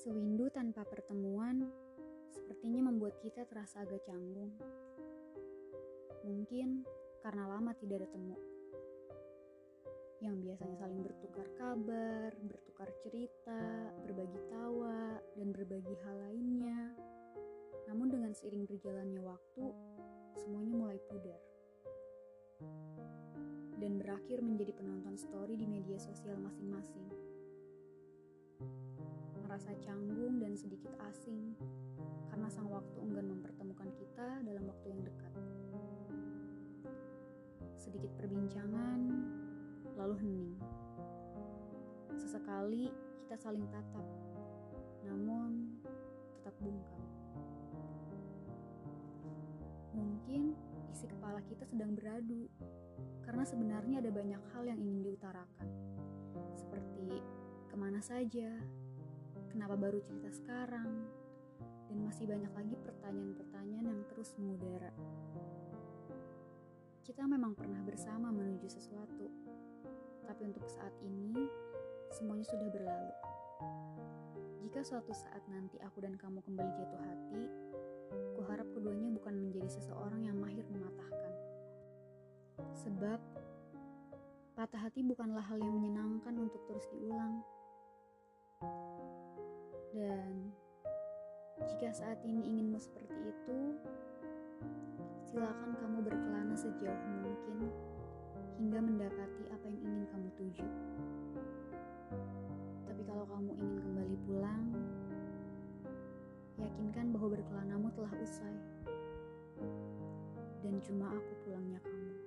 Sewindu tanpa pertemuan sepertinya membuat kita terasa agak canggung. Mungkin karena lama tidak bertemu. Yang biasanya saling bertukar kabar, bertukar cerita, berbagi tawa, dan berbagi hal lainnya. Namun dengan seiring berjalannya waktu, semuanya mulai pudar. Dan berakhir menjadi penonton story di media sosial masing-masing merasa canggung dan sedikit asing karena sang waktu enggan mempertemukan kita dalam waktu yang dekat. Sedikit perbincangan, lalu hening. Sesekali kita saling tatap, namun tetap bungkam. Mungkin isi kepala kita sedang beradu, karena sebenarnya ada banyak hal yang ingin diutarakan, seperti ke mana saja, kenapa baru cerita sekarang, dan masih banyak lagi pertanyaan-pertanyaan yang terus mengudara. Kita memang pernah bersama menuju sesuatu, tapi untuk saat ini semuanya sudah berlalu. Jika suatu saat nanti aku dan kamu kembali jatuh hati, kuharap keduanya bukan menjadi seseorang yang mahir mematahkan. Sebab patah hati bukanlah hal yang menyenangkan untuk terus diulang. Jika saat ini inginmu seperti itu, silakan kamu berkelana sejauh mungkin hingga mendapati apa yang ingin kamu tuju. Tapi kalau kamu ingin kembali pulang, yakinkan bahwa berkelanamu telah usai. Dan cuma aku pulangnya kamu.